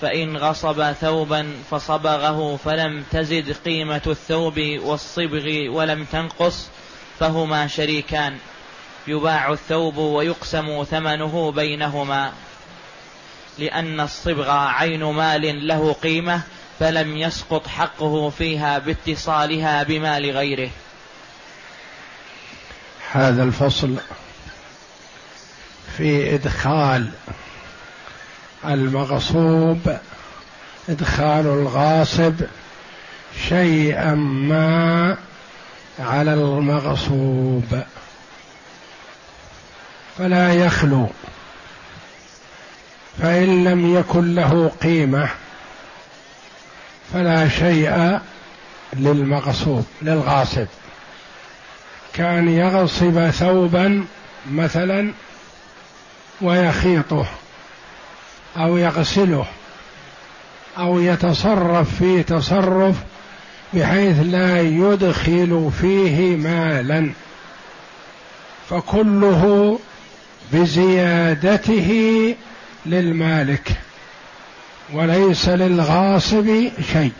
فإن غصب ثوبا فصبغه فلم تزد قيمة الثوب والصبغ ولم تنقص فهما شريكان. يباع الثوب ويقسم ثمنه بينهما. لأن الصبغ عين مال له قيمة فلم يسقط حقه فيها باتصالها بمال غيره. هذا الفصل في إدخال المغصوب إدخال الغاصب شيئا ما على المغصوب. فلا يخلو فإن لم يكن له قيمة فلا شيء للمغصوب للغاصب. كان يغصب ثوبا مثلا ويخيطه. أو يغسله أو يتصرف في تصرف بحيث لا يدخل فيه مالا. فكله بزيادته للمالك وليس للغاصب شيء.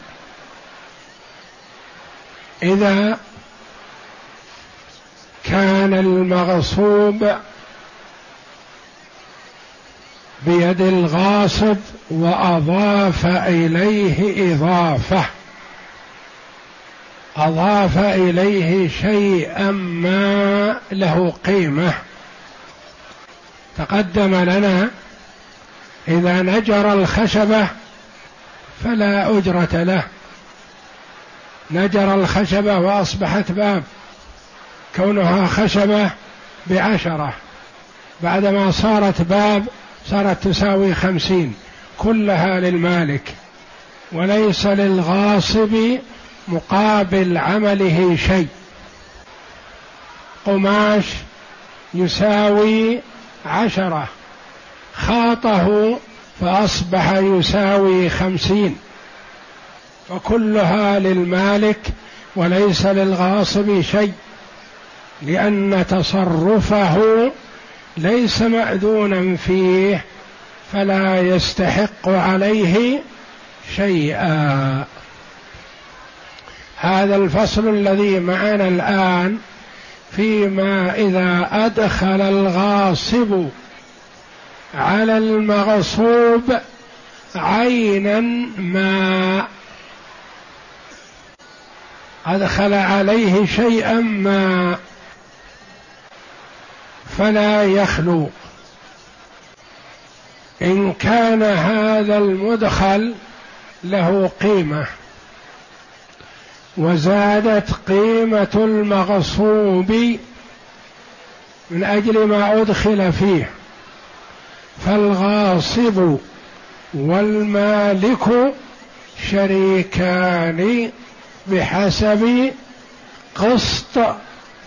إذا كان المغصوب بيد الغاصب وأضاف إليه إضافة. أضاف إليه شيئا ما له قيمة. تقدم لنا إذا نجر الخشبة فلا أجرة له. نجر الخشبة وأصبحت باب كونها خشبة بعشرة. بعدما صارت باب صارت تساوي خمسين. كلها للمالك. وليس للغاصب مقابل عمله شيء. قماش يساوي عشرة. خاطه فأصبح يساوي خمسين. فكلها للمالك وليس للغاصب شيء. لأن تصرفه ليس مأذونا فيه فلا يستحق عليه شيئا. هذا الفصل الذي معنا الآن فيما إذا أدخل الغاصب على المغصوب عينا ما أدخل عليه شيئا ما. فلا يخلو. إن كان هذا المدخل له قيمة. وزادت قيمة المغصوب من أجل ما أدخل فيه. فالغاصب والمالك شريكان بحسب قسط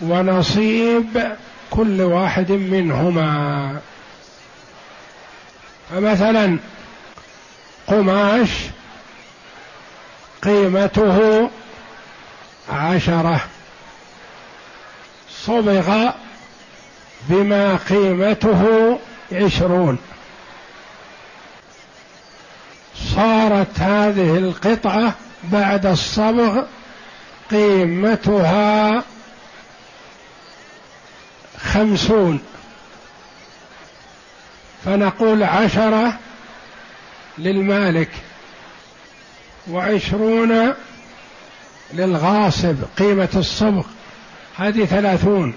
ونصيب كل واحد منهما. فمثلا قماش قيمته عشرة صبغ بما قيمته عشرون. صارت هذه القطعة بعد الصبغ قيمتها خمسون. فنقول عشرة للمالك وعشرون للغاصب قيمة الصبغ. هذه ثلاثون.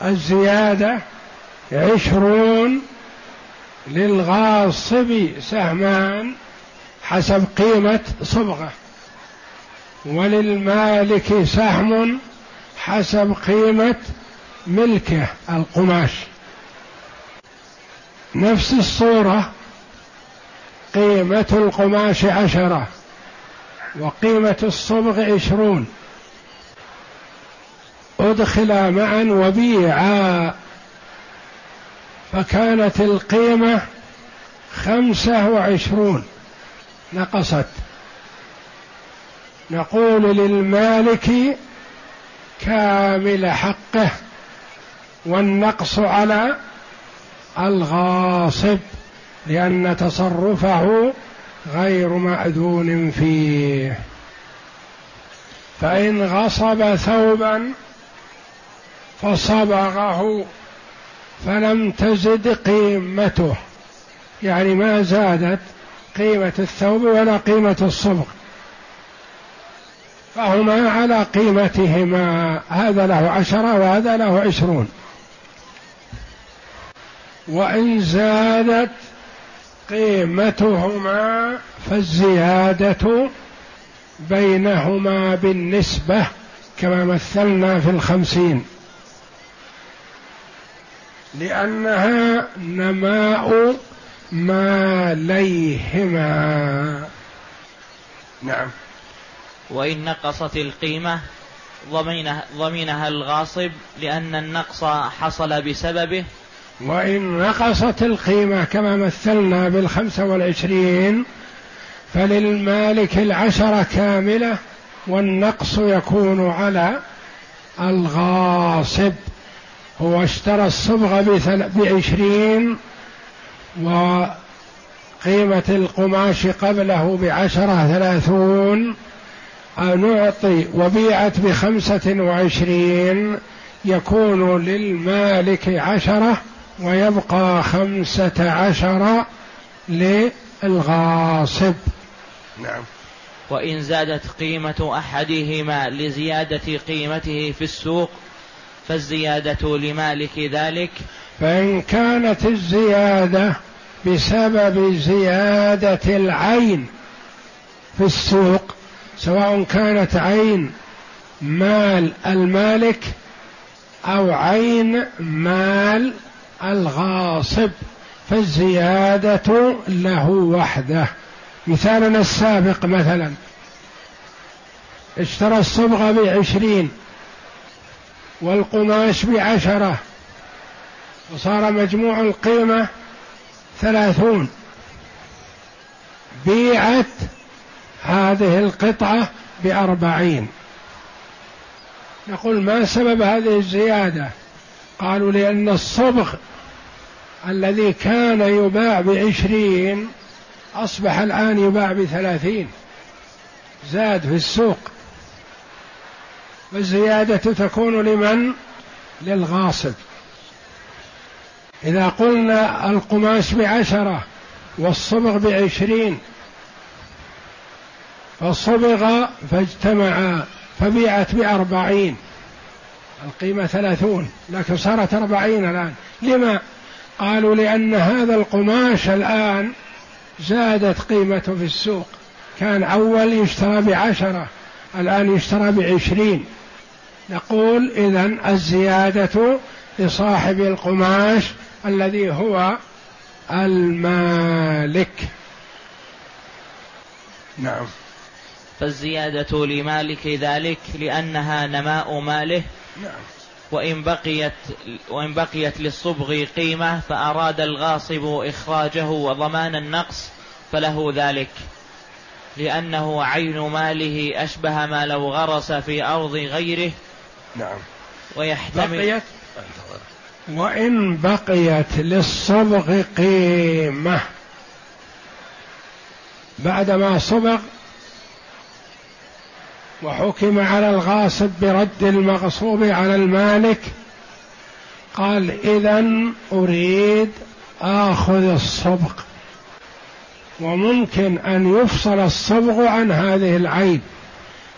والزيادة عشرون للغاصب سهمان حسب قيمة صبغه. وللمالك سهم حسب قيمة ملكه القماش. نفس الصورة قيمة القماش عشرة وقيمة الصبغ عشرون. أدخلا معا وبيعا. فكانت القيمة خمسة وعشرون. نقصت. نقول للمالك كامل حقه والنقص على الغاصب لأن تصرفه غير مأذون فيه. فإن غصب ثوبا فصبغه فلم تزد قيمته. يعني ما زادت قيمة الثوب ولا قيمة الصبغ. فهما على قيمتهما. هذا له عشرة وهذا له عشرون. وإن زادت قيمتهما فالزيادة بينهما بالنسبة كما مثلنا في الخمسين. لأنها نماء ماليهما. نعم. وإن نقصت القيمة ضمينها, ضمينها الغاصب لأن النقص حصل بسببه. وإن نقصت القيمة كما مثلنا بالخمسة والعشرين فللمالك العشرة كاملة والنقص يكون على الغاصب. هو اشترى الصبغة بعشرين وقيمة القماش قبله بعشرة ثلاثون نعطي وبيعت بخمسة وعشرين يكون للمالك عشرة ويبقى خمسة عشر للغاصب. نعم. وإن زادت قيمة أحدهما لزيادة قيمته في السوق فالزيادة لمالك ذلك فإن كانت الزيادة بسبب زيادة العين في السوق سواء كانت عين مال المالك أو عين مال الغاصب فالزيادة له وحده. مثالنا السابق مثلا اشترى الصبغة بعشرين والقماش بعشرة وصار مجموع القيمة ثلاثون. بيعت هذه القطعة بأربعين. نقول ما سبب هذه الزيادة؟ قالوا لأن الصبغ الذي كان يباع بعشرين أصبح الآن يباع بثلاثين. زاد في السوق. والزيادة تكون لمن؟ للغاصب. إذا قلنا القماش بعشرة والصبغ بعشرين فصبغ فاجتمعا فبيعت بأربعين. القيمة ثلاثون لكن صارت أربعين الآن. لما؟ قالوا لأن هذا القماش الآن زادت قيمته في السوق. كان أول يشترى بعشرة الآن يشترى بعشرين. نقول إذا الزيادة لصاحب القماش الذي هو المالك. نعم. فالزيادة لمالك ذلك لأنها نماء ماله. نعم وإن بقيت وإن بقيت للصبغ قيمة فأراد الغاصب إخراجه وضمان النقص فله ذلك. لأنه عين ماله أشبه ما لو غرس في أرض غيره. نعم. ويحتمل بقيت؟ وإن بقيت للصبغ قيمة. بعدما صبغ وحكم على الغاصب برد المغصوب على المالك. قال اذا أريد آخذ الصبغ. وممكن أن يفصل الصبغ عن هذه العين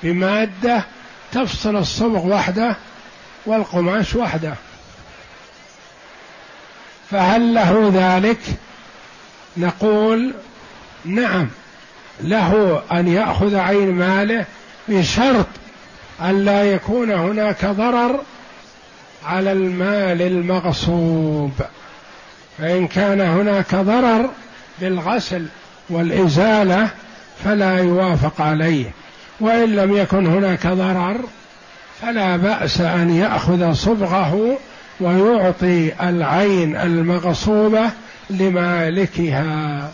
بمادة تفصل الصبغ وحده والقماش وحده. فهل له ذلك؟ نقول نعم له أن يأخذ عين ماله بشرط ألا يكون هناك ضرر على المال المغصوب. فإن كان هناك ضرر بالغسل والإزالة فلا يوافق عليه. وإن لم يكن هناك ضرر فلا بأس أن يأخذ صبغه ويعطي العين المغصوبة لمالكها.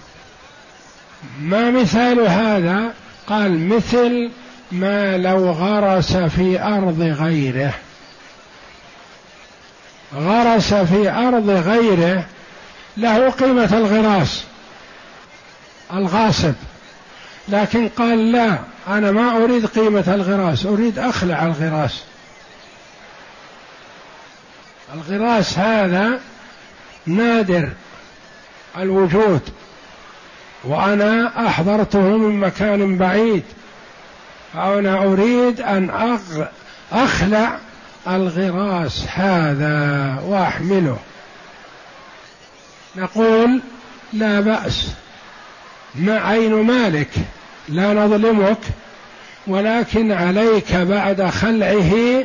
ما مثال هذا؟ قال مثل ما لو غرس في أرض غيره. غرس في أرض غيره له قيمة الغراس الغاصب. لكن قال لا أنا ما أريد قيمة الغراس أريد أخلع الغراس. الغراس هذا نادر الوجود وأنا أحضرته من مكان بعيد. فانا أريد أن أخلع الغراس هذا وأحمله. نقول لا بأس. ما عين مالك؟ لا نظلمك. ولكن عليك بعد خلعه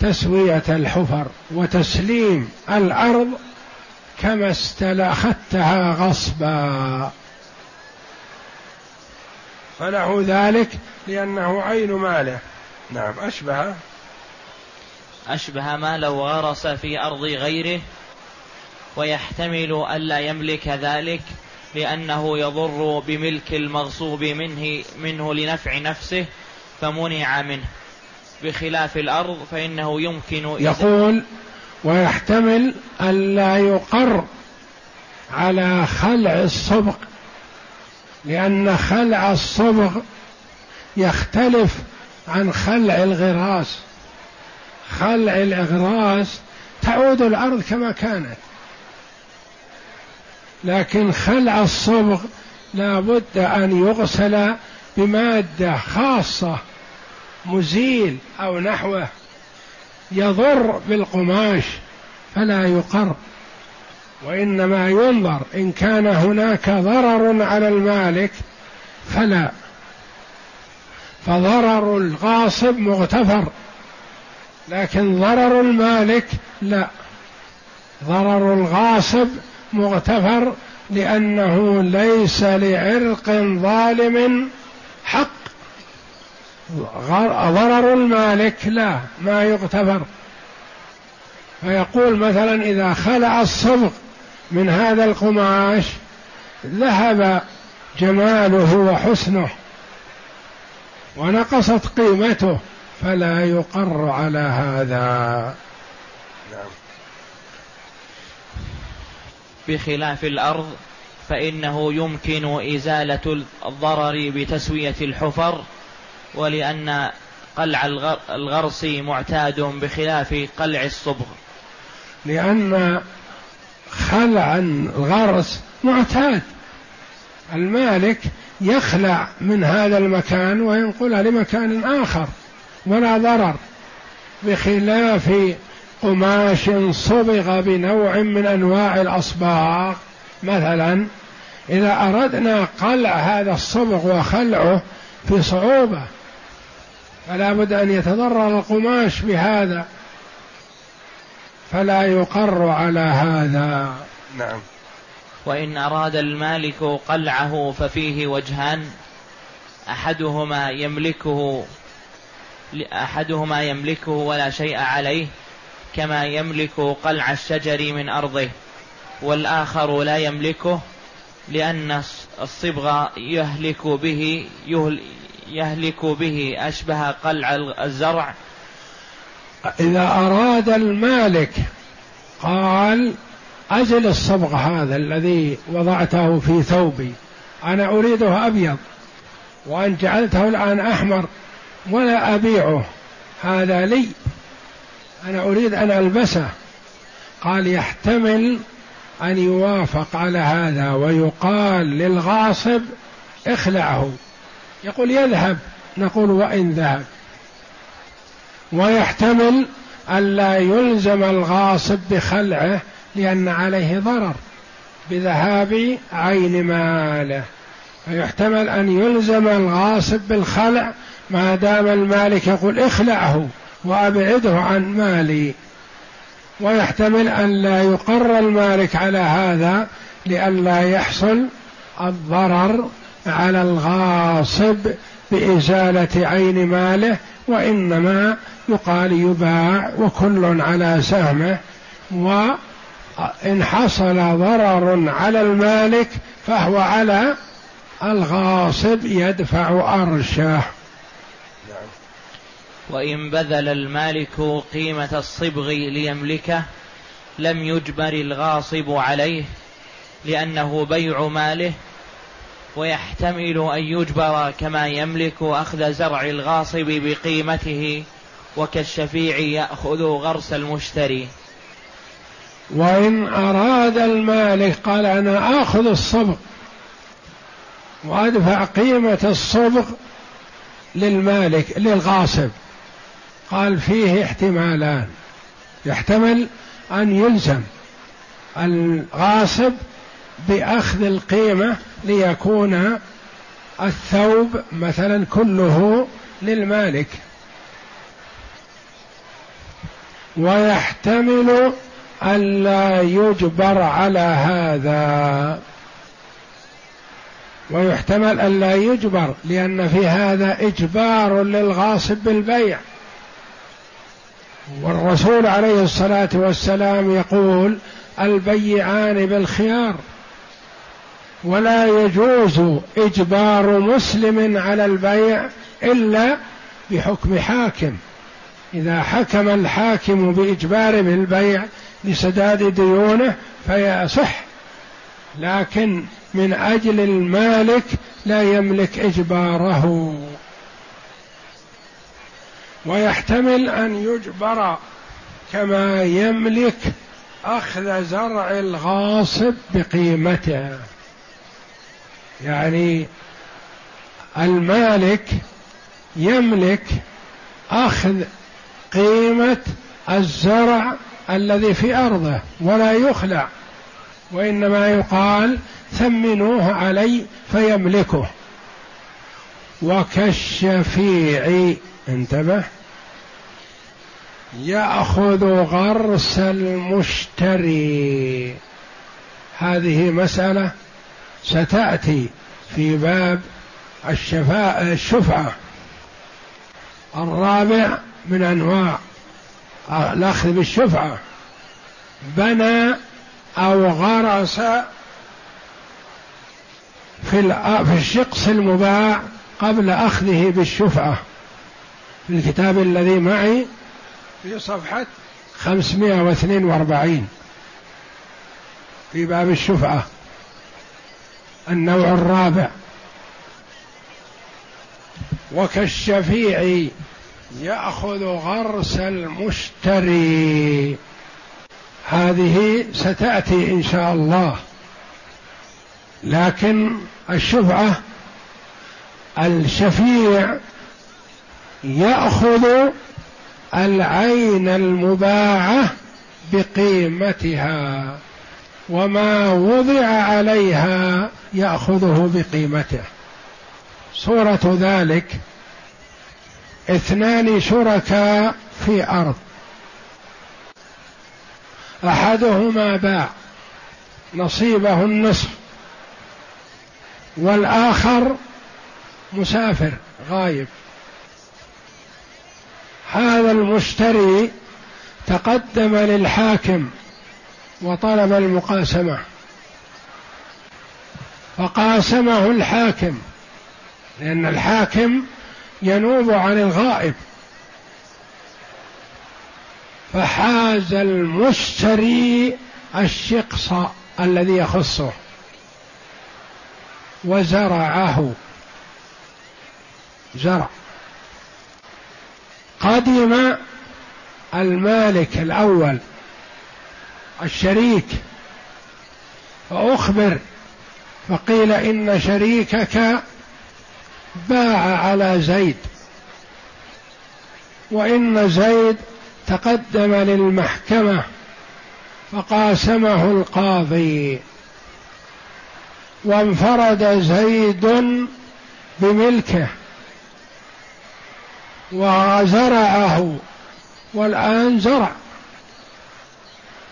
تسوية الحفر وتسليم الأرض كما استلأخذتها غصبا. فله ذلك لأنه عين ماله. نعم أشبه. أشبه ما لو غرس في أرض غيره ويحتمل ألا يملك ذلك لأنه يضر بملك المغصوب منه منه لنفع نفسه فمنع منه. بخلاف الأرض فإنه يمكن يقول ويحتمل ألا يقر على خلع الصبغ لأن خلع الصبغ يختلف عن خلع الغراس. خلع الإغراس تعود الأرض كما كانت. لكن خلع الصبغ لا بد أن يغسل بمادة خاصة مزيل أو نحوه يضر بالقماش فلا يقر. وإنما ينظر إن كان هناك ضرر على المالك فلا. فضرر الغاصب مغتفر لكن ضرر المالك لا. ضرر الغاصب مغتفر لأنه ليس لعرق ظالم حق. ضرر المالك لا ما يغتفر. فيقول مثلا إذا خلع الصبغ من هذا القماش ذهب جماله وحسنه ونقصت قيمته فلا يقر على هذا نعم. بخلاف الأرض فإنه يمكن إزالة الضرر بتسوية الحفر ولأن قلع الغرس معتاد بخلاف قلع الصبغ لأن خلع الغرس معتاد. المالك يخلع من هذا المكان وينقلها لمكان آخر ولا ضرر بخلاف قماش صبغ بنوع من أنواع الأصباغ. مثلا إذا أردنا قلع هذا الصبغ وخلعه في صعوبة فلا بد أن يتضرر القماش بهذا. فلا يقر على هذا. نعم. وإن أراد المالك قلعه ففيه وجهان أحدهما يملكه أحدهما يملكه ولا شيء عليه كما يملك قلع الشجر من أرضه والآخر لا يملكه لأن الصبغ يهلك به يهلك به أشبه قلع الزرع إذا أراد المالك قال أزل الصبغ هذا الذي وضعته في ثوبي أنا أريده أبيض وأن جعلته الآن أحمر ولا أبيعه هذا لي أنا أريد أن ألبسه. قال يحتمل أن يوافق على هذا ويقال للغاصب اخلعه. يقول يذهب. نقول وإن ذهب. ويحتمل ألا يلزم الغاصب بخلعه لأن عليه ضرر بذهاب عين ماله. فيحتمل أن يلزم الغاصب بالخلع ما دام المالك يقول اخلعه وأبعده عن مالي. ويحتمل أن لا يقر المالك على هذا لئلا يحصل الضرر على الغاصب بإزالة عين ماله وإنما يقال يباع وكل على سهمه وإن حصل ضرر على المالك فهو على الغاصب يدفع أرشه. وإن بذل المالك قيمة الصبغ ليملكه لم يجبر الغاصب عليه لأنه بيع ماله ويحتمل أن يجبر كما يملك أخذ زرع الغاصب بقيمته. وكالشفيع يأخذ غرس المشتري. وإن أراد المالك قال أنا آخذ الصبغ. وأدفع قيمة الصبغ للمالك للغاصب. قال فيه احتمالان. يحتمل أن يلزم الغاصب بأخذ القيمة ليكون الثوب مثلا كله للمالك. ويحتمل ألا يجبر على هذا. ويحتمل ألا يجبر لأن في هذا إجبار للغاصب بالبيع. والرسول عليه الصلاة والسلام يقول البيعان بالخيار. ولا يجوز إجبار مسلم على البيع إلا بحكم حاكم. إذا حكم الحاكم بإجباره بالبيع لسداد ديونه فيصح لكن من أجل المالك لا يملك إجباره. ويحتمل أن يجبر كما يملك أخذ زرع الغاصب بقيمته. يعني المالك يملك أخذ قيمة الزرع الذي في أرضه ولا يخلع وإنما يقال ثمنوه علي فيملكه. وكالشفيع انتبه يأخذ غرس المشتري. هذه مسألة ستأتي في باب الشفاء الشفعة. الرابع من أنواع الأخذ بالشفعة بنى أو غرس في في الشقص المباع قبل أخذه بالشفعة. في الكتاب الذي معي في صفحة 542 في باب الشفعة النوع الرابع. وكالشفيع يأخذ غرس المشتري. هذه ستأتي إن شاء الله. لكن الشفعة الشفيع يأخذ العين المباعة بقيمتها وما وضع عليها يأخذه بقيمته. صوره ذلك اثنان شركاء في أرض. أحدهما باع نصيبه النصف والآخر مسافر غايب. هذا المشتري تقدم للحاكم وطلب المقاسمة. فقاسمه الحاكم لأن الحاكم ينوب عن الغائب. فحاز المشتري الشقص الذي يخصه. وزرعه. زرع. قدم المالك الأول الشريك. فأخبر. فقيل إن شريكك باع على زيد. وإن زيد تقدم للمحكمة فقاسمه القاضي. وانفرد زيد بملكه. وزرعه. والآن زرع.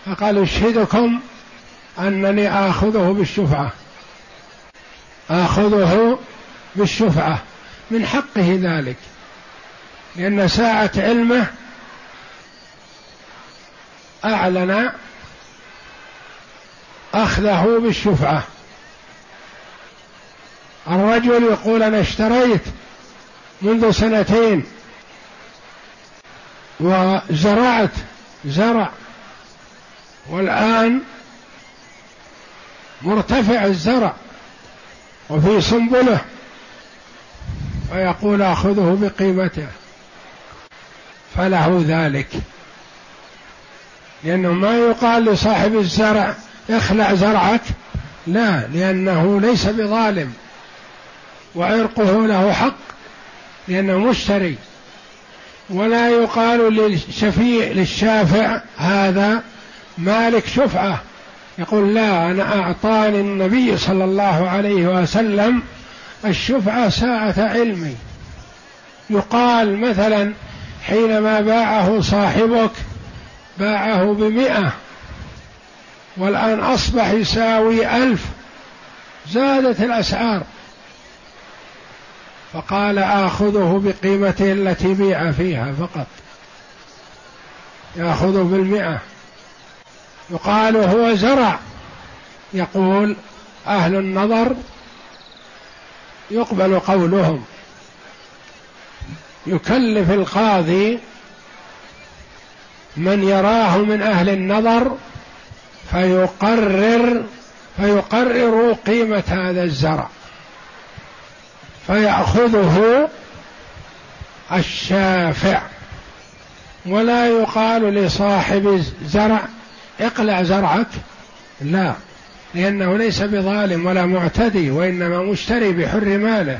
فقال اشهدكم أنني آخذه بالشفعة. آخذه بالشفعة من حقه ذلك لأن ساعة علمه أعلن أخذه بالشفعة. الرجل يقول أنا اشتريت منذ سنتين وزرعت زرع والآن مرتفع الزرع وفي سنبلة. ويقول آخذه بقيمته. فله ذلك. لأنه ما يقال لصاحب الزرع اخلع زرعك. لا لأنه ليس بظالم. وعرقه له حق لأنه مشتري. ولا يقال للشفيع للشافع هذا مالك شفعة. يقول لا أنا أعطاني النبي صلى الله عليه وسلم الشفعة ساعة علمي يقال مثلا حينما باعه صاحبك باعه بمئة والآن أصبح يساوي ألف زادت الأسعار. فقال آخذه بقيمته التي بيع فيها فقط. يأخذه بالمئة. يقال هو زرع. يقول أهل النظر يقبل قولهم. يكلف القاضي من يراه من أهل النظر فيقرر فيقرر قيمة هذا الزرع. فيأخذه الشافع. ولا يقال لصاحب الزرع اقلع زرعك. لا. لأنه ليس بظالم ولا معتدي وإنما مشتري بحر ماله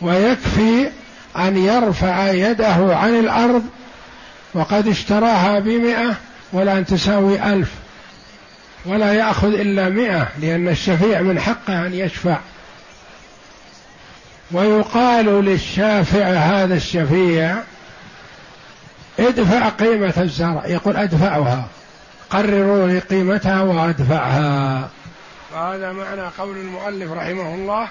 ويكفي أن يرفع يده عن الأرض وقد اشتراها بمئة ولا أن تساوي ألف ولا يأخذ إلا مئة لأن الشفيع من حقه أن يشفع. ويقال للشافع هذا الشفيع ادفع قيمة الزرع يقول أدفعها. قرروا لي قيمتها وأدفعها. وهذا معنى قول المؤلف رحمه الله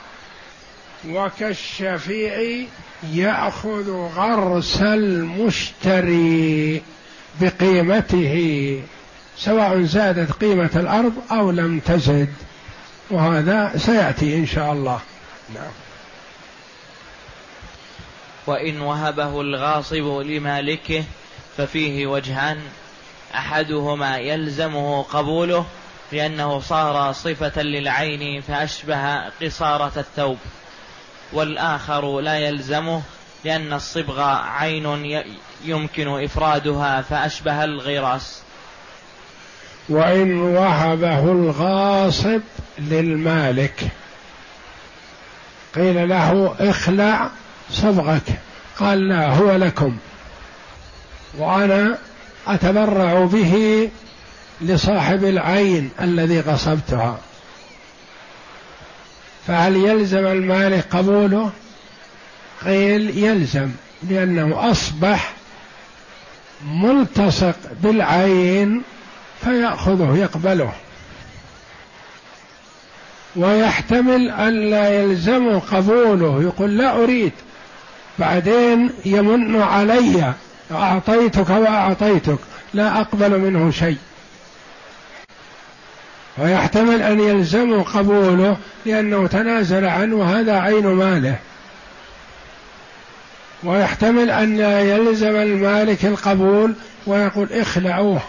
وكالشفيع يأخذ غرس المشتري بقيمته سواء زادت قيمة الأرض أو لم تزد. وهذا سيأتي إن شاء الله. نعم. وإن وهبه الغاصب لمالكه ففيه وجهان. أحدهما يلزمه قبوله لأنه صار صفة للعين فأشبه قصارة الثوب والآخر لا يلزمه لأن الصبغ عين يمكن إفرادها فأشبه الغراس. وإن وهبه الغاصب للمالك. قيل له اخلع صبغك. قال لا هو لكم. وأنا أتبرع به لصاحب العين الذي غصبتها. فهل يلزم المالك قبوله؟ قيل يلزم لأنه أصبح ملتصق بالعين فيأخذه يقبله. ويحتمل أن لا يلزم قبوله يقول لا أريد بعدين يمن علي أعطيتك وأعطيتك لا أقبل منه شيء. ويحتمل أن يلزم قبوله لأنه تنازل عنه وهذا عين ماله. ويحتمل أن يلزم المالك القبول ويقول اخلعوه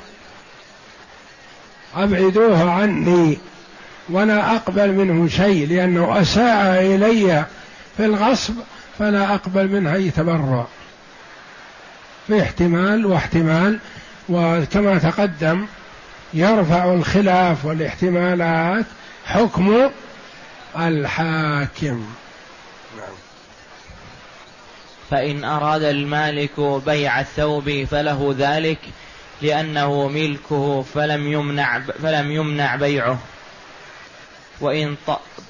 أبعدوه عني ولا أقبل منه شيء لأنه أساء إلي في الغصب فلا أقبل منه أي تبرع. في احتمال واحتمال وكما تقدم يرفع الخلاف والاحتمالات حكم الحاكم نعم. فإن أراد المالك بيع الثوب فله ذلك لأنه ملكه فلم يمنع فلم يمنع بيعه وإن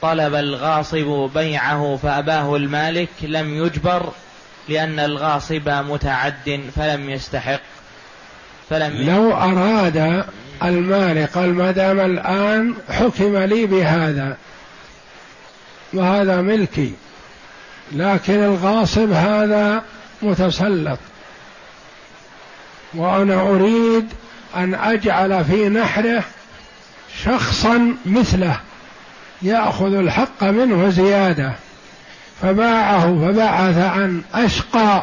طلب الغاصب بيعه فأباه المالك لم يجبر لأن الغاصب متعد فلم يستحق فلم لو أراد المالك قال ما دام الآن حكم لي بهذا وهذا ملكي لكن الغاصب هذا متسلط. وأنا أريد أن أجعل في نحره شخصا مثله يأخذ الحق منه زيادة. فباعه فبعث عن أشقى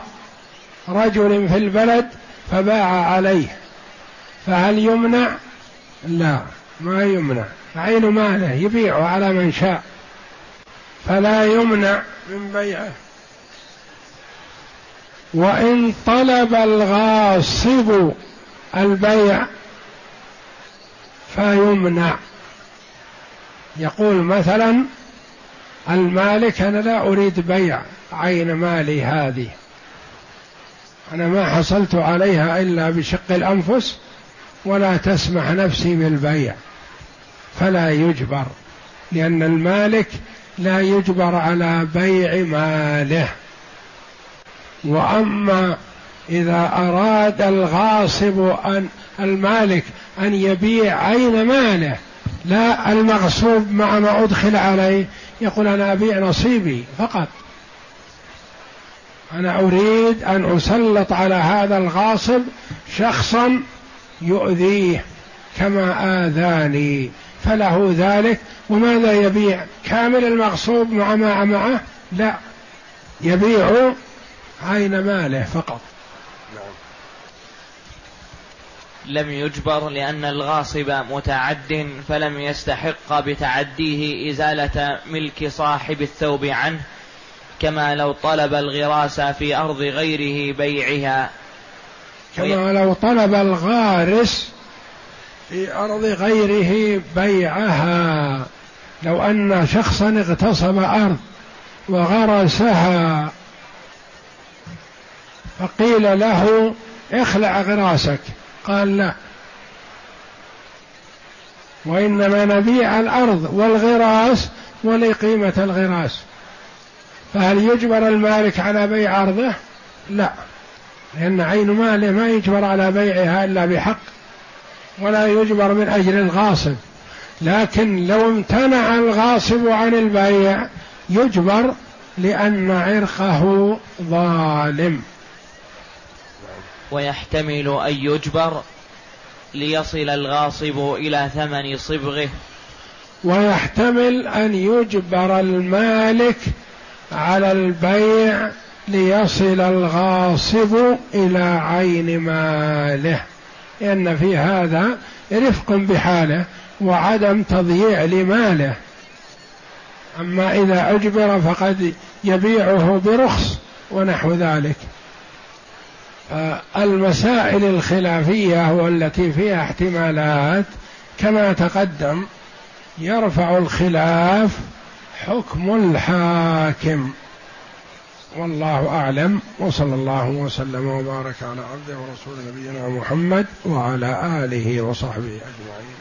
رجل في البلد فباع عليه. فهل يمنع؟ لا ما يمنع. عين ماله؟ يبيعه على من شاء. فلا يمنع من بيعه. وإن طلب الغاصب البيع فيمنع. يقول مثلا المالك أنا لا أريد بيع عين مالي هذه. أنا ما حصلت عليها إلا بشق الأنفس ولا تسمح نفسي بالبيع. فلا يجبر لأن المالك لا يجبر على بيع ماله. وأما إذا أراد الغاصب أن المالك أن يبيع عين ماله لا المغصوب مع ما أدخل عليه يقول أنا ابيع نصيبي فقط. أنا أريد أن أسلط على هذا الغاصب شخصا يؤذيه كما آذاني فله ذلك. وماذا يبيع؟ كامل المغصوب مع ما معه؟ لا يبيع عين ماله فقط. لم يجبر لأن الغاصب متعد فلم يستحق بتعديه إزالة ملك صاحب الثوب عنه كما لو طلب الغراس في أرض غيره بيعها. كما لو طلب الغارس في أرض غيره بيعها. لو أن شخصا اغتصب أرض وغرسها فقيل له اخلع غراسك. قال لا. وإنما نبيع الأرض والغراس ولقيمة الغراس. فهل يجبر المالك على بيع أرضه؟ لا. لأن عين ماله ما يجبر على بيعها إلا بحق ولا يجبر من أجل الغاصب. لكن لو امتنع الغاصب عن البيع يجبر لأن عرقه ظالم. ويحتمل أن يجبر ليصل الغاصب إلى ثمن صبغه. ويحتمل أن يجبر المالك على البيع ليصل الغاصب إلى عين ماله. لأن في هذا رفق بحاله وعدم تضييع لماله. أما إذا أجبر فقد يبيعه برخص ونحو ذلك. المسائل الخلافية والتي فيها احتمالات. كما تقدم يرفع الخلاف حكم الحاكم. والله أعلم. وصلى الله وسلم وبارك على عبده ورسول نبينا محمد وعلى آله وصحبه أجمعين.